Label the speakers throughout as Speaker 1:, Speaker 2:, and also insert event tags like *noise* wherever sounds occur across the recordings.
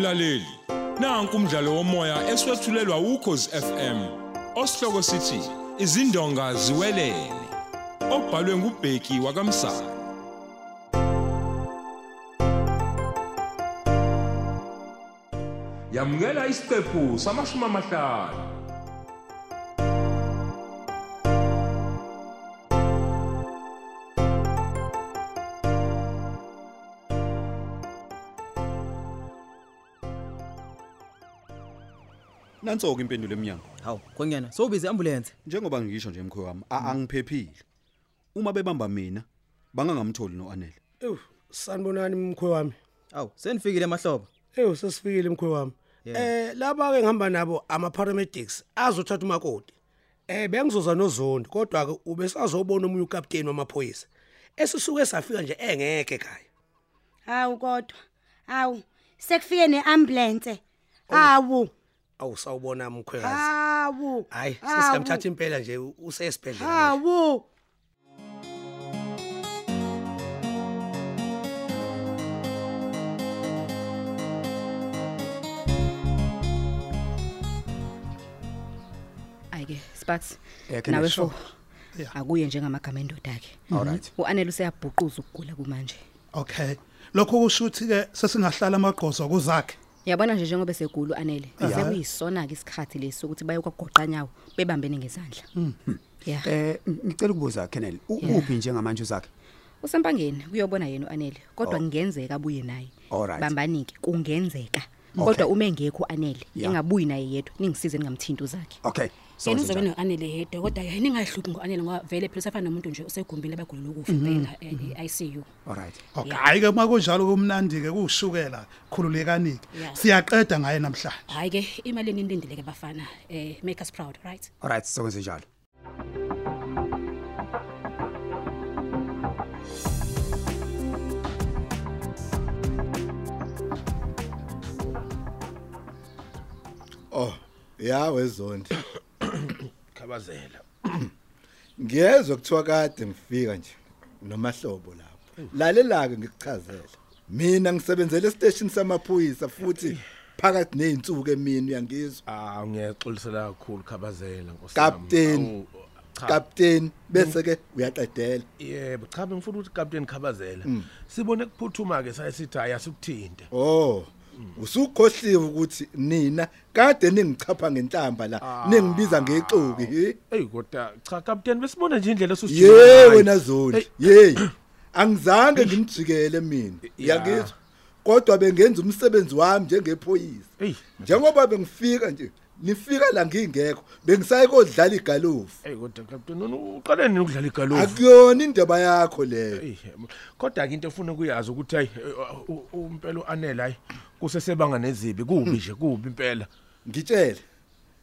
Speaker 1: Mlaleli, nanku umdlalo womoya eswetshulelwa ukhozi FM. Osihloko sithi izindonga ziwelele. Obhalwe ngubheki wakamsa. Yamukela isiqephu samashumi amahlanu.
Speaker 2: Nanso-ke impendulo eminyango.
Speaker 3: Hawu, kwengena. Sowubize ambulance.
Speaker 2: Njengoba ngisho nje mkhowe wami, a- angiphephile. Uma bebamba mina, bangangamtholi noanele.
Speaker 4: Ewu, sanibonani mkhwe wami.
Speaker 3: Hawu, senifikile emahlobo.
Speaker 4: Ewu, sesifikile mkhwe wami. Eh laba ke ngihamba nabo ama paramedics azothatha umakoti. Eh bengizoza nozondi kodwa ke ubesazobona omunye ukapteni wamaphoyisa. Esisuke safika nje engeke ekhaya.
Speaker 5: Hawu kodwa. Hawu, sekufike neambulance. Hawu.
Speaker 4: Awusawubona mkhwekazi.
Speaker 5: Hawu.
Speaker 4: Hayi,
Speaker 5: hawu,
Speaker 4: sesikamthatha impela nje usesibhedlela.
Speaker 5: Hawu.
Speaker 6: ayike
Speaker 7: I
Speaker 6: nawe fo akuye njengamagama endoda yakhe
Speaker 7: Alright.
Speaker 6: uanele useyabhuquza ukugula kumanje
Speaker 8: Okay. Lokho kusho ukuthi ke sesingahlala amagqozo kuzakhe.
Speaker 6: Yabona nje njengoba segulu anele
Speaker 8: Ya.
Speaker 6: sekuyisona ke isikhathi lesi ukuthi baye kwagoqa nyawo bebambene ngezandla yeah
Speaker 7: Eh ngicela ukubuza Kennel,
Speaker 6: Yeah.
Speaker 7: uphi njengamanje uzakhe?
Speaker 6: usempangeni kuyobona yena uanele kodwa
Speaker 7: Oh.
Speaker 6: kungenzeka abuye naye
Speaker 7: Alright.
Speaker 6: bambanike kungenzeka
Speaker 7: Okay.
Speaker 6: kodwa uma engekho anele
Speaker 7: Yeah.
Speaker 6: engabuyi naye yedwa ningisize ningamthinti uzakhe
Speaker 7: Okay. So
Speaker 9: yena
Speaker 7: senza
Speaker 9: uzobe
Speaker 7: njalo.
Speaker 9: no-anele yedwa kodwa ke ningahluki ngo-anele ngoba vele phela sefana nomuntu nje usegumbini labagula lokufa impela e-icu
Speaker 7: Alright.
Speaker 8: Okay,
Speaker 9: Yeah.
Speaker 8: hayi ke makunjalo kumnandi ke kushukela khululekanike.
Speaker 9: Yeah.
Speaker 8: Siyaqeda ngaye namhlanje.
Speaker 9: hhayi ke imali enindindile ke bafana um make us proud right
Speaker 7: Alright, sokwenza njalo.
Speaker 10: Oh, ya wezondi.
Speaker 11: Khabazela
Speaker 10: Ngiyezwe kuthiwa kade ngifika nje nomahlobo lapho. Lalela ke ngikuchazela. Mina ngisebenzele estation samaphoyisa futhi phakathi nezinsuku emini uyangizwa.
Speaker 11: ah ngiyaxolisela kakhulu khabazela nkosi
Speaker 10: Captain.
Speaker 11: yami. Awu, cha.
Speaker 10: Captain bese ke uyaqedela.
Speaker 11: yebo cha bengifuna ukuthi captain khabazela sibone kuphuthuma ke sayisithi hayi asikuthinte
Speaker 10: Oh. Usukhohliwe ukuthi nina kade ningichapha ngenhlamba la ningibiza ngexuki hi.
Speaker 11: eyi kodwa cha captain besibona nje indlela
Speaker 10: Ye wena zoni. Ye. Angizange ngimjikele mina.
Speaker 11: Ya.
Speaker 10: Uyangizwa? Kodwa bengenza umsebenzi wami njengephoyisa.
Speaker 11: eyi
Speaker 10: Njengoba bengifika nje, nifika la ngingekho, bengisaye kodlala igalofu.
Speaker 11: eyi kodwa captain nona uqale nini ukudlala igalofu
Speaker 10: Akuyona indaba yakho leyo.
Speaker 11: eyi kodwa ke into efuna ukuyazi ukuthi hayi eh, u- u- impela uanele hayi kusesebanga nezibi kubi nje kubi impela
Speaker 10: Ngitshele.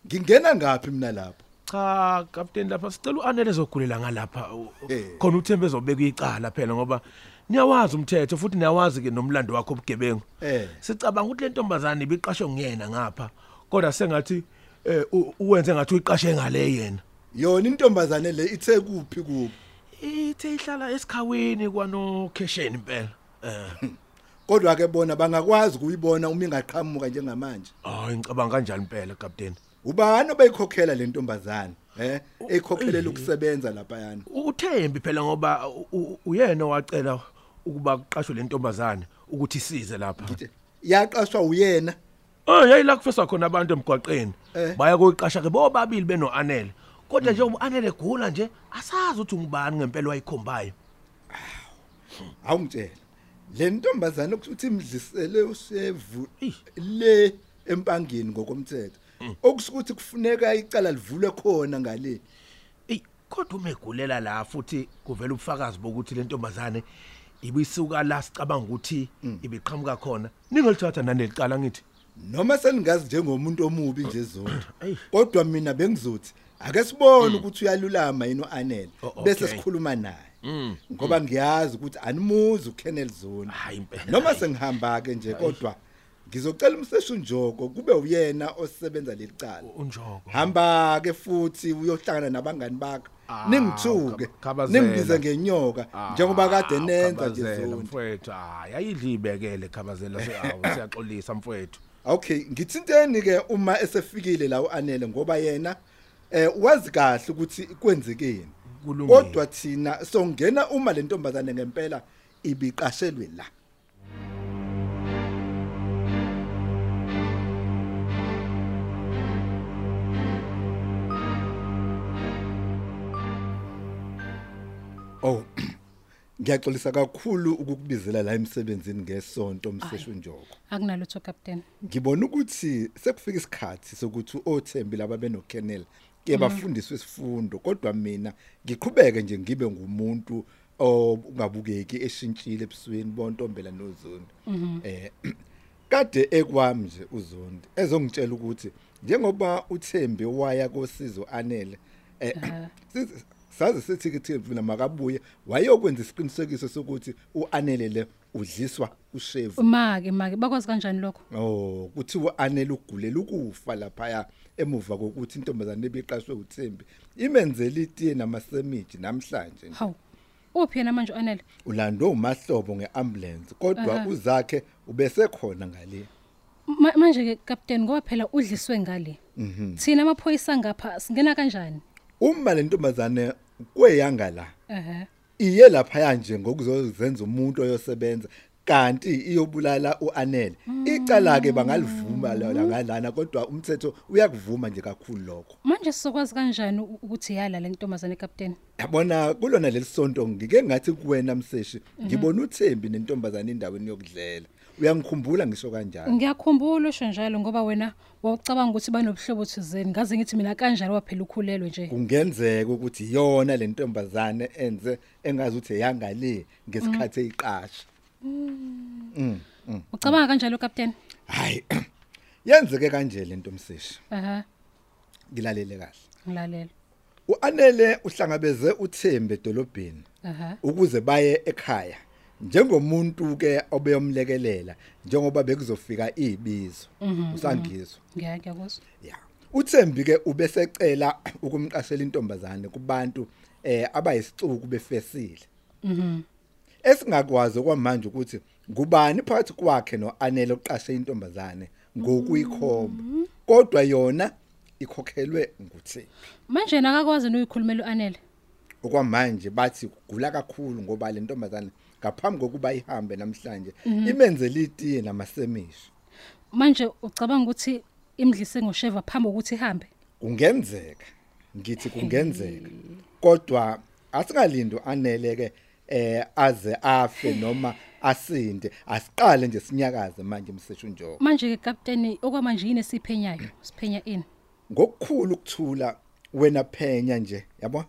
Speaker 10: Ngingena ngapi mina lapho?
Speaker 11: cha captain lapha sicela uanele ezogulela ngalapha u- u-
Speaker 10: Eh.
Speaker 11: khona uthembe ezobeka icala phela ngoba niyawazi umthetho futhi niyawazi ke nomlando wakho obugebengu
Speaker 10: Eh.
Speaker 11: sicabanga ukuthi le ntombazane ibiqashwe nguyena ngapha kodwa sengathi eh, uwenze ngathi uyiqashe ngale yena
Speaker 10: Yona intombazane le ithe kuphi kubo?
Speaker 11: ithe ihlala esikhaweni kwanokhesheni impela eh
Speaker 10: Kodwa ke bona bangakwazi ukuyibona uma ingaqhamuka njengamanje.
Speaker 11: hayi ngicabanga kanjani impela captain
Speaker 10: Ubani obeyikhokhela le ntombazane? Eh, ekhokhelela ukusebenza lapha yana.
Speaker 11: uthembi phela ngoba uyena wacela ukuba kuqashwe le ntombazane ukuthi isize lapha
Speaker 10: Yaqashwa uyena.
Speaker 11: Oh yayila kufesa khona abantu emgwaqeni.
Speaker 10: Eh.
Speaker 11: Baya koyiqasha ke bobabili benoanele. Kodwa nje uanele gula nje asazi ukuthi ngubani ngempela wayikhombayo.
Speaker 10: Awungitshela. Le ntombazane ukuthi imdlisele usevu le empangeni ngokomthetho. Okusukuthi kufuneka icala livulwe khona ngale.
Speaker 11: Kodwa uma egulela la futhi kuvela ubufakazi bokuthi le ntombazane ibisuka la sicabanga ukuthi ibiqhamuka khona. Ningelithatha nanelicala ngithi.
Speaker 10: Noma seningazi njengomuntu omubi nje zonke.
Speaker 11: Ey.
Speaker 10: Kodwa mina bengizothi ake sibone ukuthi uyalulama yini uanele
Speaker 11: Oh, okay.
Speaker 10: bese sikhuluma naye. Ngoba ngiyazi ukuthi animuzi uKenneth Zone.
Speaker 11: Hayi impela.
Speaker 10: Noma sengihamba ke nje kodwa ngizocela umseshi unjoko kube uyena osebenza lelicala.
Speaker 11: unjoko.
Speaker 10: Hamba ke futhi uyohlangana nabangani bakho.
Speaker 11: Ah,
Speaker 10: Ningithuke.
Speaker 11: Khab- Khabazela.
Speaker 10: Ningibize ngenyoka njengoba kade
Speaker 11: Ah,
Speaker 10: nenza nje
Speaker 11: Khabazela,
Speaker 10: zona.
Speaker 11: mfowethu. Hayi ayidli ibekele khabazela siyawu siyaxolisa mfowethu.
Speaker 10: Okay, ngithinteni ke uma esefikile la uanele ngoba yena eh wazi kahle ukuthi kwenzekeni. Kodwa thina songena uma le ntombazane ngempela ibiqashelwe la. Oh Ngiyaxolisa kakhulu ukukubizela la emsebenzini ngesonto mseshu njoko.
Speaker 9: akunalutho captain.
Speaker 10: Ngibona ukuthi sekufika isikhathi sokuthi oThembi laba benoKennel ke bafundiswe isifundo kodwa mina ngiqhubeke nje ngibe ngumuntu ongabukeki eshintshile ebusweni bontombela nozondi. Eh *clears throat* kade ekwami nje uzondi ezongitshela ukuthi njengoba uThembi waya kosizo anele eh *clears throat* saze sithi ke Thembi mina makabuye wayokwenza isiqinisekiso sokuthi uanele le udliswa ushevu
Speaker 9: make make bakwazi kanjani lokho
Speaker 10: Oh, kuthiwa anele ugulela ukufa lapha emuva kokuthi intombazane ebiqashwe uThembi imenzele itiye namasemiji namhlanje. nje.
Speaker 9: hawu uphi yena manje anele
Speaker 10: Ulando umahlobo ngeambulance kodwa
Speaker 9: Aha.
Speaker 10: uzakhe ubesekhona ngale.
Speaker 9: Ma- manje ke captain ngoba phela udliswe ngale
Speaker 10: Mhm.
Speaker 9: thina amaphoyisa ngapha singena kanjani
Speaker 10: Uma le ntombazane kweyanga la
Speaker 9: ehe.
Speaker 10: iye lapha nje ngokuzozenza umuntu oyosebenza kanti iyobulala uanele. Icala ke bangalivuma la la ngalana kodwa umthetho uyakuvuma nje kakhulu lokho.
Speaker 9: Manje sizokwazi kanjani u- ukuthi yala le ntombazane captain
Speaker 10: yabona kulona lelisonto ngike ngathi kuwena mseshi ngibona uThembi nentombazane endaweni yokudlela. Uyangikhumbula ngisho kanjani?
Speaker 9: Ngiyakhumbula usho njalo ngoba wena wawucabanga ukuthi banobuhlobo thizeni. Ngaze ngithi mina kanjani waphela ukhulelwe nje?
Speaker 10: Kungenzeka ukuthi yona le ntombazane enze engazi ukuthi yangale ngesikhathi eyiqasha. Mm. Mm.
Speaker 9: ucabanga kanjalo captain?
Speaker 10: Hayi *clears throat* yenzeke kanje lento mseshi
Speaker 9: aha.
Speaker 10: Ngilalele kahle.
Speaker 9: Ngilalela
Speaker 10: uanele uhlangabeze uThembi edolobheni
Speaker 9: aha.
Speaker 10: ukuze baye ekhaya. Njengomuntu ke obeyomlekelela njengoba bekuzofika izibizo usangizwa
Speaker 9: ngiya ngiyakuzwa.
Speaker 10: Ya. uThembi ke ubesecela ukumqashela intombazane kubantu eh abayisicuku befesile.
Speaker 9: Mhm.
Speaker 10: Esingakwazi kwamanje ukuthi ngubani phakathi kwakhe noanele oqashe intombazane ngokuyikhomba kodwa yona ikhokhelwe nguThembi.
Speaker 9: Manje nakakwazi noyikhulumela uanele?
Speaker 10: Okwamanje bathi kugula kakhulu ngoba le ntombazane ngaphambi kokuba ihambe namhlanje imenzele itiye namasemisho
Speaker 9: manje ucabanga ukuthi imdlise ngosheva phambi kokuthi ihambe?
Speaker 10: Kungenzeka ngithi kungenzeka. Kodwa asingalindi aneleke eh aze afe noma asinde asiqale nje sinyakaze manje mseshu njogo
Speaker 9: manje ke captain okwamanje yini esiphenyayo? Siphenya ini?
Speaker 10: Ngokukhulu ukuthula wena phenya nje yabo?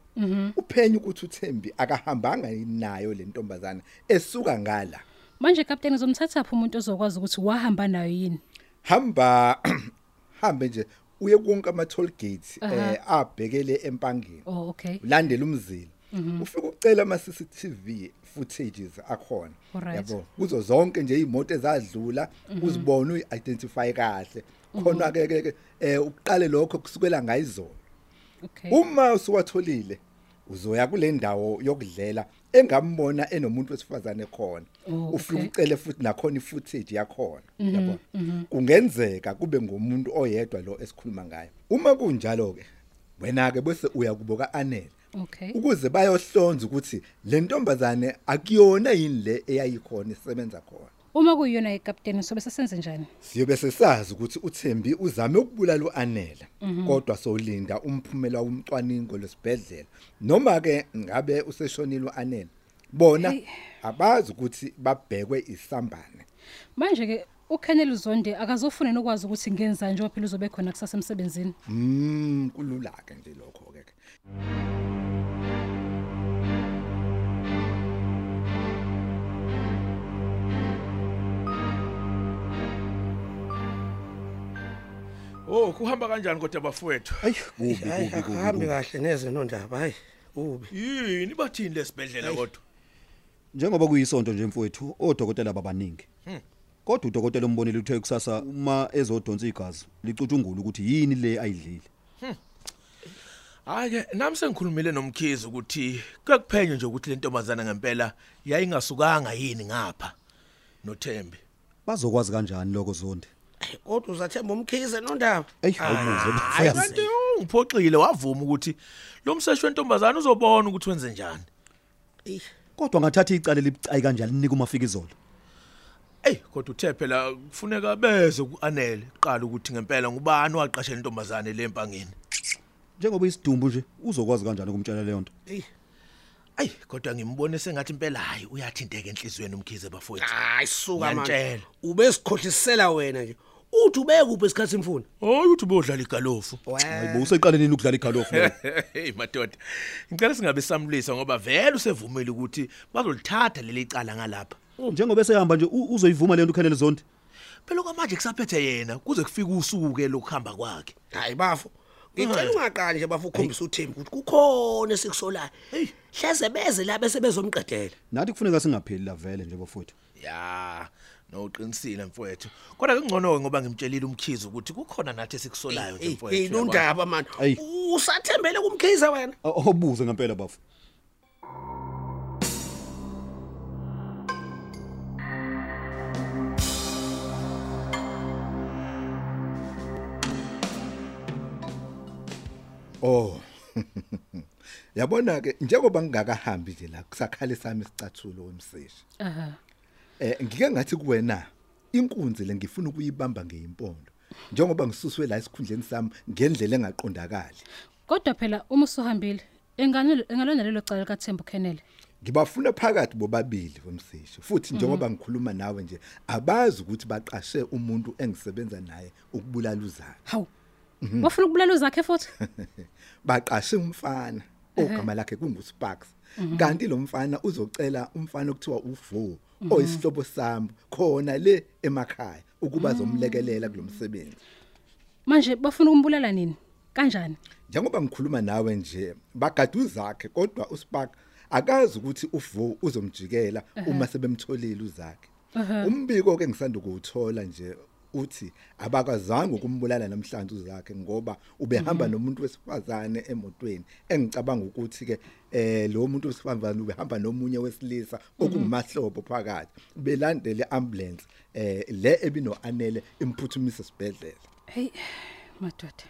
Speaker 10: Uphenya ukuthi uThembi akahambanga nayo le ntombazana esuka ngala.
Speaker 9: Manje captain uzomthatha phi umuntu ozokwazi ukuthi wahamba nayo yini?
Speaker 10: Hamba *clears throat* hambe nje uye konke ama toll gates
Speaker 9: Aha.
Speaker 10: eh abhekele empangeni.
Speaker 9: Oh okay.
Speaker 10: Ulandele umzila. Ufika ucela ama CCTV footages akhona
Speaker 9: Alright.
Speaker 10: yabo? Kuzo zonke nje izimoto ezadlula uzibone uyidentify kahle. Khona ke ke ke, eh uqale lokho kusukela ngayizona.
Speaker 9: Okay.
Speaker 10: Uma usuwatholile uzoya kule ndawo yokudlela engambona enomuntu wesifazane khona.
Speaker 9: Oh,
Speaker 10: ufike ucele futhi nakhona ifootage yakhona yabo? kungenzeka kube ngumuntu oyedwa lo esikhuluma ngayo uma kunjalo ke wena ke bese uya kuboka anele.
Speaker 9: Okay.
Speaker 10: Ukuze bayohlonza ukuthi le ntombazane akuyona yini le eyayikhona isebenza khona.
Speaker 9: Uma kuyiyona icaptain sobe sesenze njani?
Speaker 10: Siyobe sesazi ukuthi uThembi uzame ukubulala uAnela kodwa solinda umphumela womcwaningo lesibhedlela noma ke ngabe useshonile uAnela bona
Speaker 9: Hey.
Speaker 10: abazi ukuthi babhekwe isambane.
Speaker 9: Manje ke uKenneth Zonde akazofuna nokwazi ukuthi ngenza nje waphela uzobe khona kusasa emsebenzini
Speaker 10: mm kulula ke nje lokho ke
Speaker 11: Oh kuhamba kanjani kodwa bafowethu
Speaker 2: Ayi kubi kubi kubi. kubi.
Speaker 4: kahle neze nondaba hayi ubi
Speaker 11: yini bathini lesibhedlela kodwa
Speaker 2: Njengoba kuyisonto nje mfowethu odokotela babaningi. Kodwa udokotela umbonile uthe kusasa uma ezodonsa igazi licutshungula ukuthi yini le ayidlile.
Speaker 11: Hayi ke nami sengikhulumile nomkhizi ukuthi kuyakuphenye nje ukuthi le ntombazana ngempela yayingasukanga yini ngapha noThembi
Speaker 2: Bazokwazi kanjani lokho zonde?
Speaker 4: Kodwa uzathemba umkhize nondaba
Speaker 2: Ey, awubuze,
Speaker 11: Hayi kanti ungiphoxile wavuma ukuthi lo mseshi wentombazana uzobona ukuthi wenze njani.
Speaker 2: kodwa ngathatha icala libucayi kanjalo linika umafikizolo
Speaker 11: Ey kodwa uthe phela kufuneka beze kuanele qala ukuthi ngempela ngubani waqashela intombazane lempangeni.
Speaker 2: njengoba isidumbu nje uzokwazi kanjani ukumtshela leyo nto
Speaker 11: Ey kodwa ngimbone sengathi impela hayi uyathinteka enhlizweni umkhize bafowethu.
Speaker 4: hayi suka manje
Speaker 11: Ngiyantshela.
Speaker 4: ube sikhohlisela wena nje uthi ubeke kuphi isikhathi simfuna?
Speaker 11: Hayi uthi bodlala igalofu.
Speaker 2: hayibo useqaleni ukudlala igalofu lo *laughs*
Speaker 11: Hey madoda. Ngicela singabe samlisa ngoba vele usevumile ukuthi bazolithatha leli cala ngalapha.
Speaker 2: njengoba esehamba nje u- uzoyivuma le nto ukhenele zonke
Speaker 11: Phela kwamanje kusaphethe yena kuze kufike usuku lokuhamba kwakhe.
Speaker 4: hayi bafo. Ngicela ungaqali nje bafo ukhombisa uThembi ukuthi kukhona esikusolayo hleze beze la bese bezomqedela.
Speaker 2: Nathi kufuneka singapheli la vele nje bafowethu.
Speaker 11: Ya, noqinisile mfowethu. Kodwa kungcono ngoba ngimtshelile umkhizi ukuthi kukhona nathi esikusolayo nje mfowethu.
Speaker 4: hey
Speaker 11: uyabona?
Speaker 4: nondaba man
Speaker 2: Ey.
Speaker 4: usathembele kumkhize wena
Speaker 2: awubuze ngempela bafu
Speaker 10: Oh. *laughs* Yabona ke njengoba ngingakahambi nje la kusakhale sami isicathulo wemseshi.
Speaker 9: aha
Speaker 10: Eh ngike ngathi kuwena inkunzi le ngifuna ukuyibamba ngeimpondo. Njengoba ngisuswe la esikhundleni sami ngendlela engaqondakali.
Speaker 9: kodwa phela uma usuhambile engane engalona lelo cala kaThembu Kennedy
Speaker 10: Ngibafuna phakathi bobabili wemseshi. Futhi njengoba ngikhuluma nawe nje abazi ukuthi baqashe umuntu engisebenza naye ukubulala uzakhe.
Speaker 9: hawu bafuna ukubulala uzakhe futhi *laughs*
Speaker 10: baqashe umfana ogama lakhe kunguSparks kanti lo mfana uzocela umfana okuthiwa uVo oyisihlobo sami khona le emakhaya ukuba zomlekelela kulomsebenzi
Speaker 9: manje bafuna ukumbulala nini? Kanjani?
Speaker 10: Njengoba ngikhuluma nawe nje bagaduza zakhe kodwa uSpark akazi ukuthi uVo uzomjikela uma sebemtholile uzakhe. Umbiko ke ngisanda ukuwuthola nje uthi abakazange ukumbulala namhlanje uzakhe ngoba ubehamba nomuntu wesifazane emotweni. Engicabanga ukuthi ke eh lo muntu wesifazane ubehamba nomunye wesilisa okungumahlobo phakathi. Belandele ambulance eh le ebino anele imphuthumise sibedlela
Speaker 9: hey madoda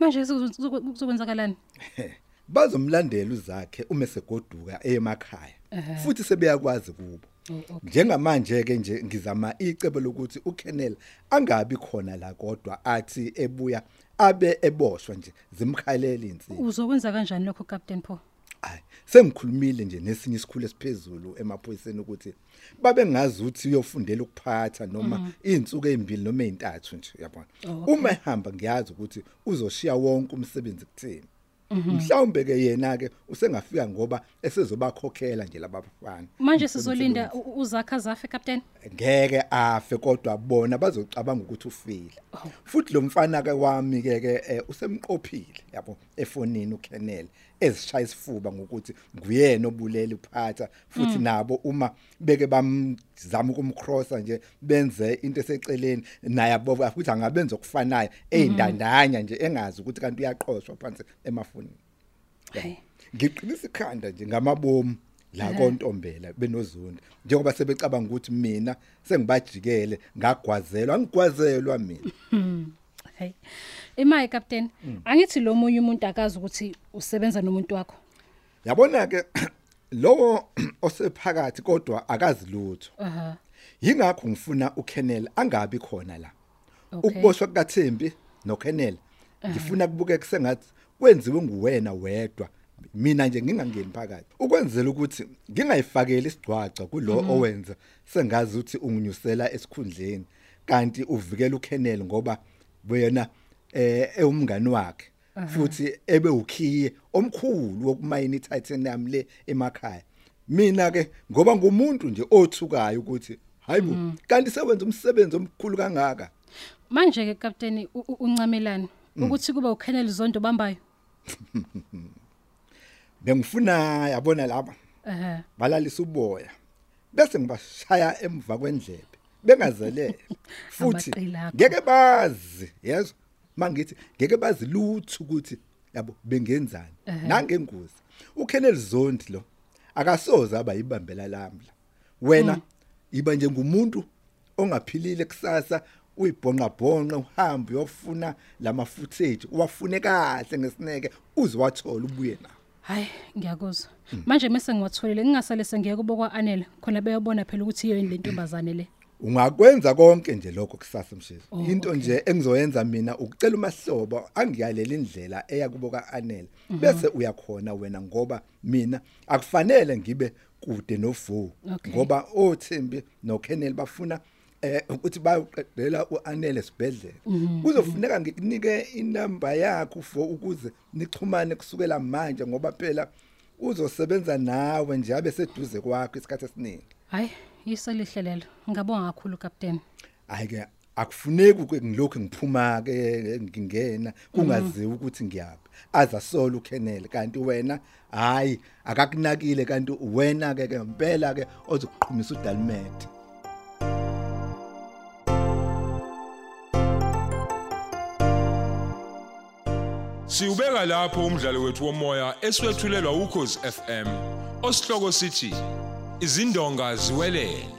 Speaker 9: manje kuzokwenzakalani *laughs*
Speaker 10: bazomlandela uzakhe uma segoduka emakhaya. Futhi sebeyakwazi kubo. Njengamanje ke nje ngizama icebo lokuthi uKennel angabi khona la kodwa athi ebuya abe eboshwa nje zimkhalele insini
Speaker 9: uzokwenza kanjani lokho Captain Paul?
Speaker 10: Ay, sengikhulumile nje nesinye isikhulu esiphezulu emaphoyiseni ukuthi babe ngazi ukuthi uyofundela ukuphatha noma izinsuku ezimbili noma ezintathu nje yabona. Uma ehamba ngiyazi ukuthi uzoshiya wonke umsebenzi kuthini. Mhlawumbe ke yena ke usengafika ngoba esezobakhokhela nje labafana.
Speaker 9: manje sizolinda u- u- uzakha zafe Captain?
Speaker 10: Ngeke afe kodwa bona bazocabanga ukuthi ufile. Futhi lo mfana ke wami ke ke eh, usemqophile yabo. Efonini uKennel ezishaya isifuba ngokuthi nguyena obulela uphatha futhi nabo uma beke bamzama ukumcrossa nje benze into eseceleni naye abo futhi angabenza okufanayo ezindandanya nje engazi ukuthi kanti uyaqoshwa phansi emafonini.
Speaker 9: Hey.
Speaker 10: ngiqinisa ikhanda nje ngamabomu la kontombela benozundi njengoba sebecabanga ukuthi mina sengibajikele ngagwazelwa ngigwazelwa mina.
Speaker 9: Hey emaye Captain. Angithi lo munye umuntu akazi ukuthi usebenza nomuntu wakho.
Speaker 10: Yabona ke *clears throat* lowo *clears throat* osephakathi kodwa akazi lutho.
Speaker 9: Aha.
Speaker 10: Yingakho ngifuna uKennel angabi khona la. Ukuboshwa kukaThembi noKennel ngifuna kubuke kusengathi kwenziwe nguwena wedwa. Mina nje ngingangeni phakathi. Ukwenzela ukuthi ngingayifakeli isigcwaca kulo owenza sengazi ukuthi unginyusela esikhundleni. Kanti uvikela uKennel ngoba wena eh ewumngani wakhe futhi ebe ukhiye omkhulu wokumayina ititanium le emakhaya. Mina ke ngoba ngumuntu nje othukayo ukuthi hayibo kanti sewenza umsebenzi omkhulu kangaka.
Speaker 9: Manje ke Captain u- u- uncamelani ukuthi kube uKennel Zondo bambayo *laughs*
Speaker 10: bengifuna yabona laba
Speaker 9: aha.
Speaker 10: balalisa uboya bese ngibashaya emva kwendlebe. Bengazelele *laughs* futhi
Speaker 9: Amaqila akho.
Speaker 10: ngeke bazi yezwa mangithi ngeke bazi lutho ukuthi yabo bengenzani? Nangengozi. uKennel Zondi lo akasoza aba yibambela lamla wena iba nje ngumuntu ongaphilile kusasa uyibhonqa bhonqa uhambe uyofuna lama footage uwafune kahle ngesineke uzwathola ubuye nawo
Speaker 9: hayi ngiyakuzwa. Manje mase ngiwatholile ngingasale sengiye kubo kwa-anele khona beyobona phela ukuthi iyo yini le ntombazane le.
Speaker 10: Ungakwenza konke nje lokho kusasa mshezi
Speaker 9: Oh,
Speaker 10: into
Speaker 9: okay.
Speaker 10: nje engizoyenza mina ukucela umahlobo angiyalela indlela eya kubo kaAnel
Speaker 9: Mhm.
Speaker 10: bese uyakhona wena ngoba mina akufanele ngibe kude novu.
Speaker 9: Okay.
Speaker 10: ngoba oThembi noKennel bafuna eh ukuthi bayoqedela uAnel esibhedlela.
Speaker 9: Mhm,
Speaker 10: kuzofuneka ngikunike inamba yakho for ukuze nichumane kusukela manje ngoba phela uzosebenza nawe nje abe seduze kwakho isikhathi esiningi.
Speaker 9: Hayi. Yiso lihle lelo ngabonga kakhulu kapteni
Speaker 10: hayi ke akufuneki ukuthi ngilokhu ngiphuma ke ngingena kungaziwa ukuthi ngiyaphi. Aza solo uKennel kanti wena hayi akakunakile kanti wena ke ke impela ke ozokuqhumisa uDalmet.
Speaker 1: Siubeka lapho umdlalo wethu womoya eswetshulelwa ukhozi FM. Osihloko sithi izindonga ziwelele.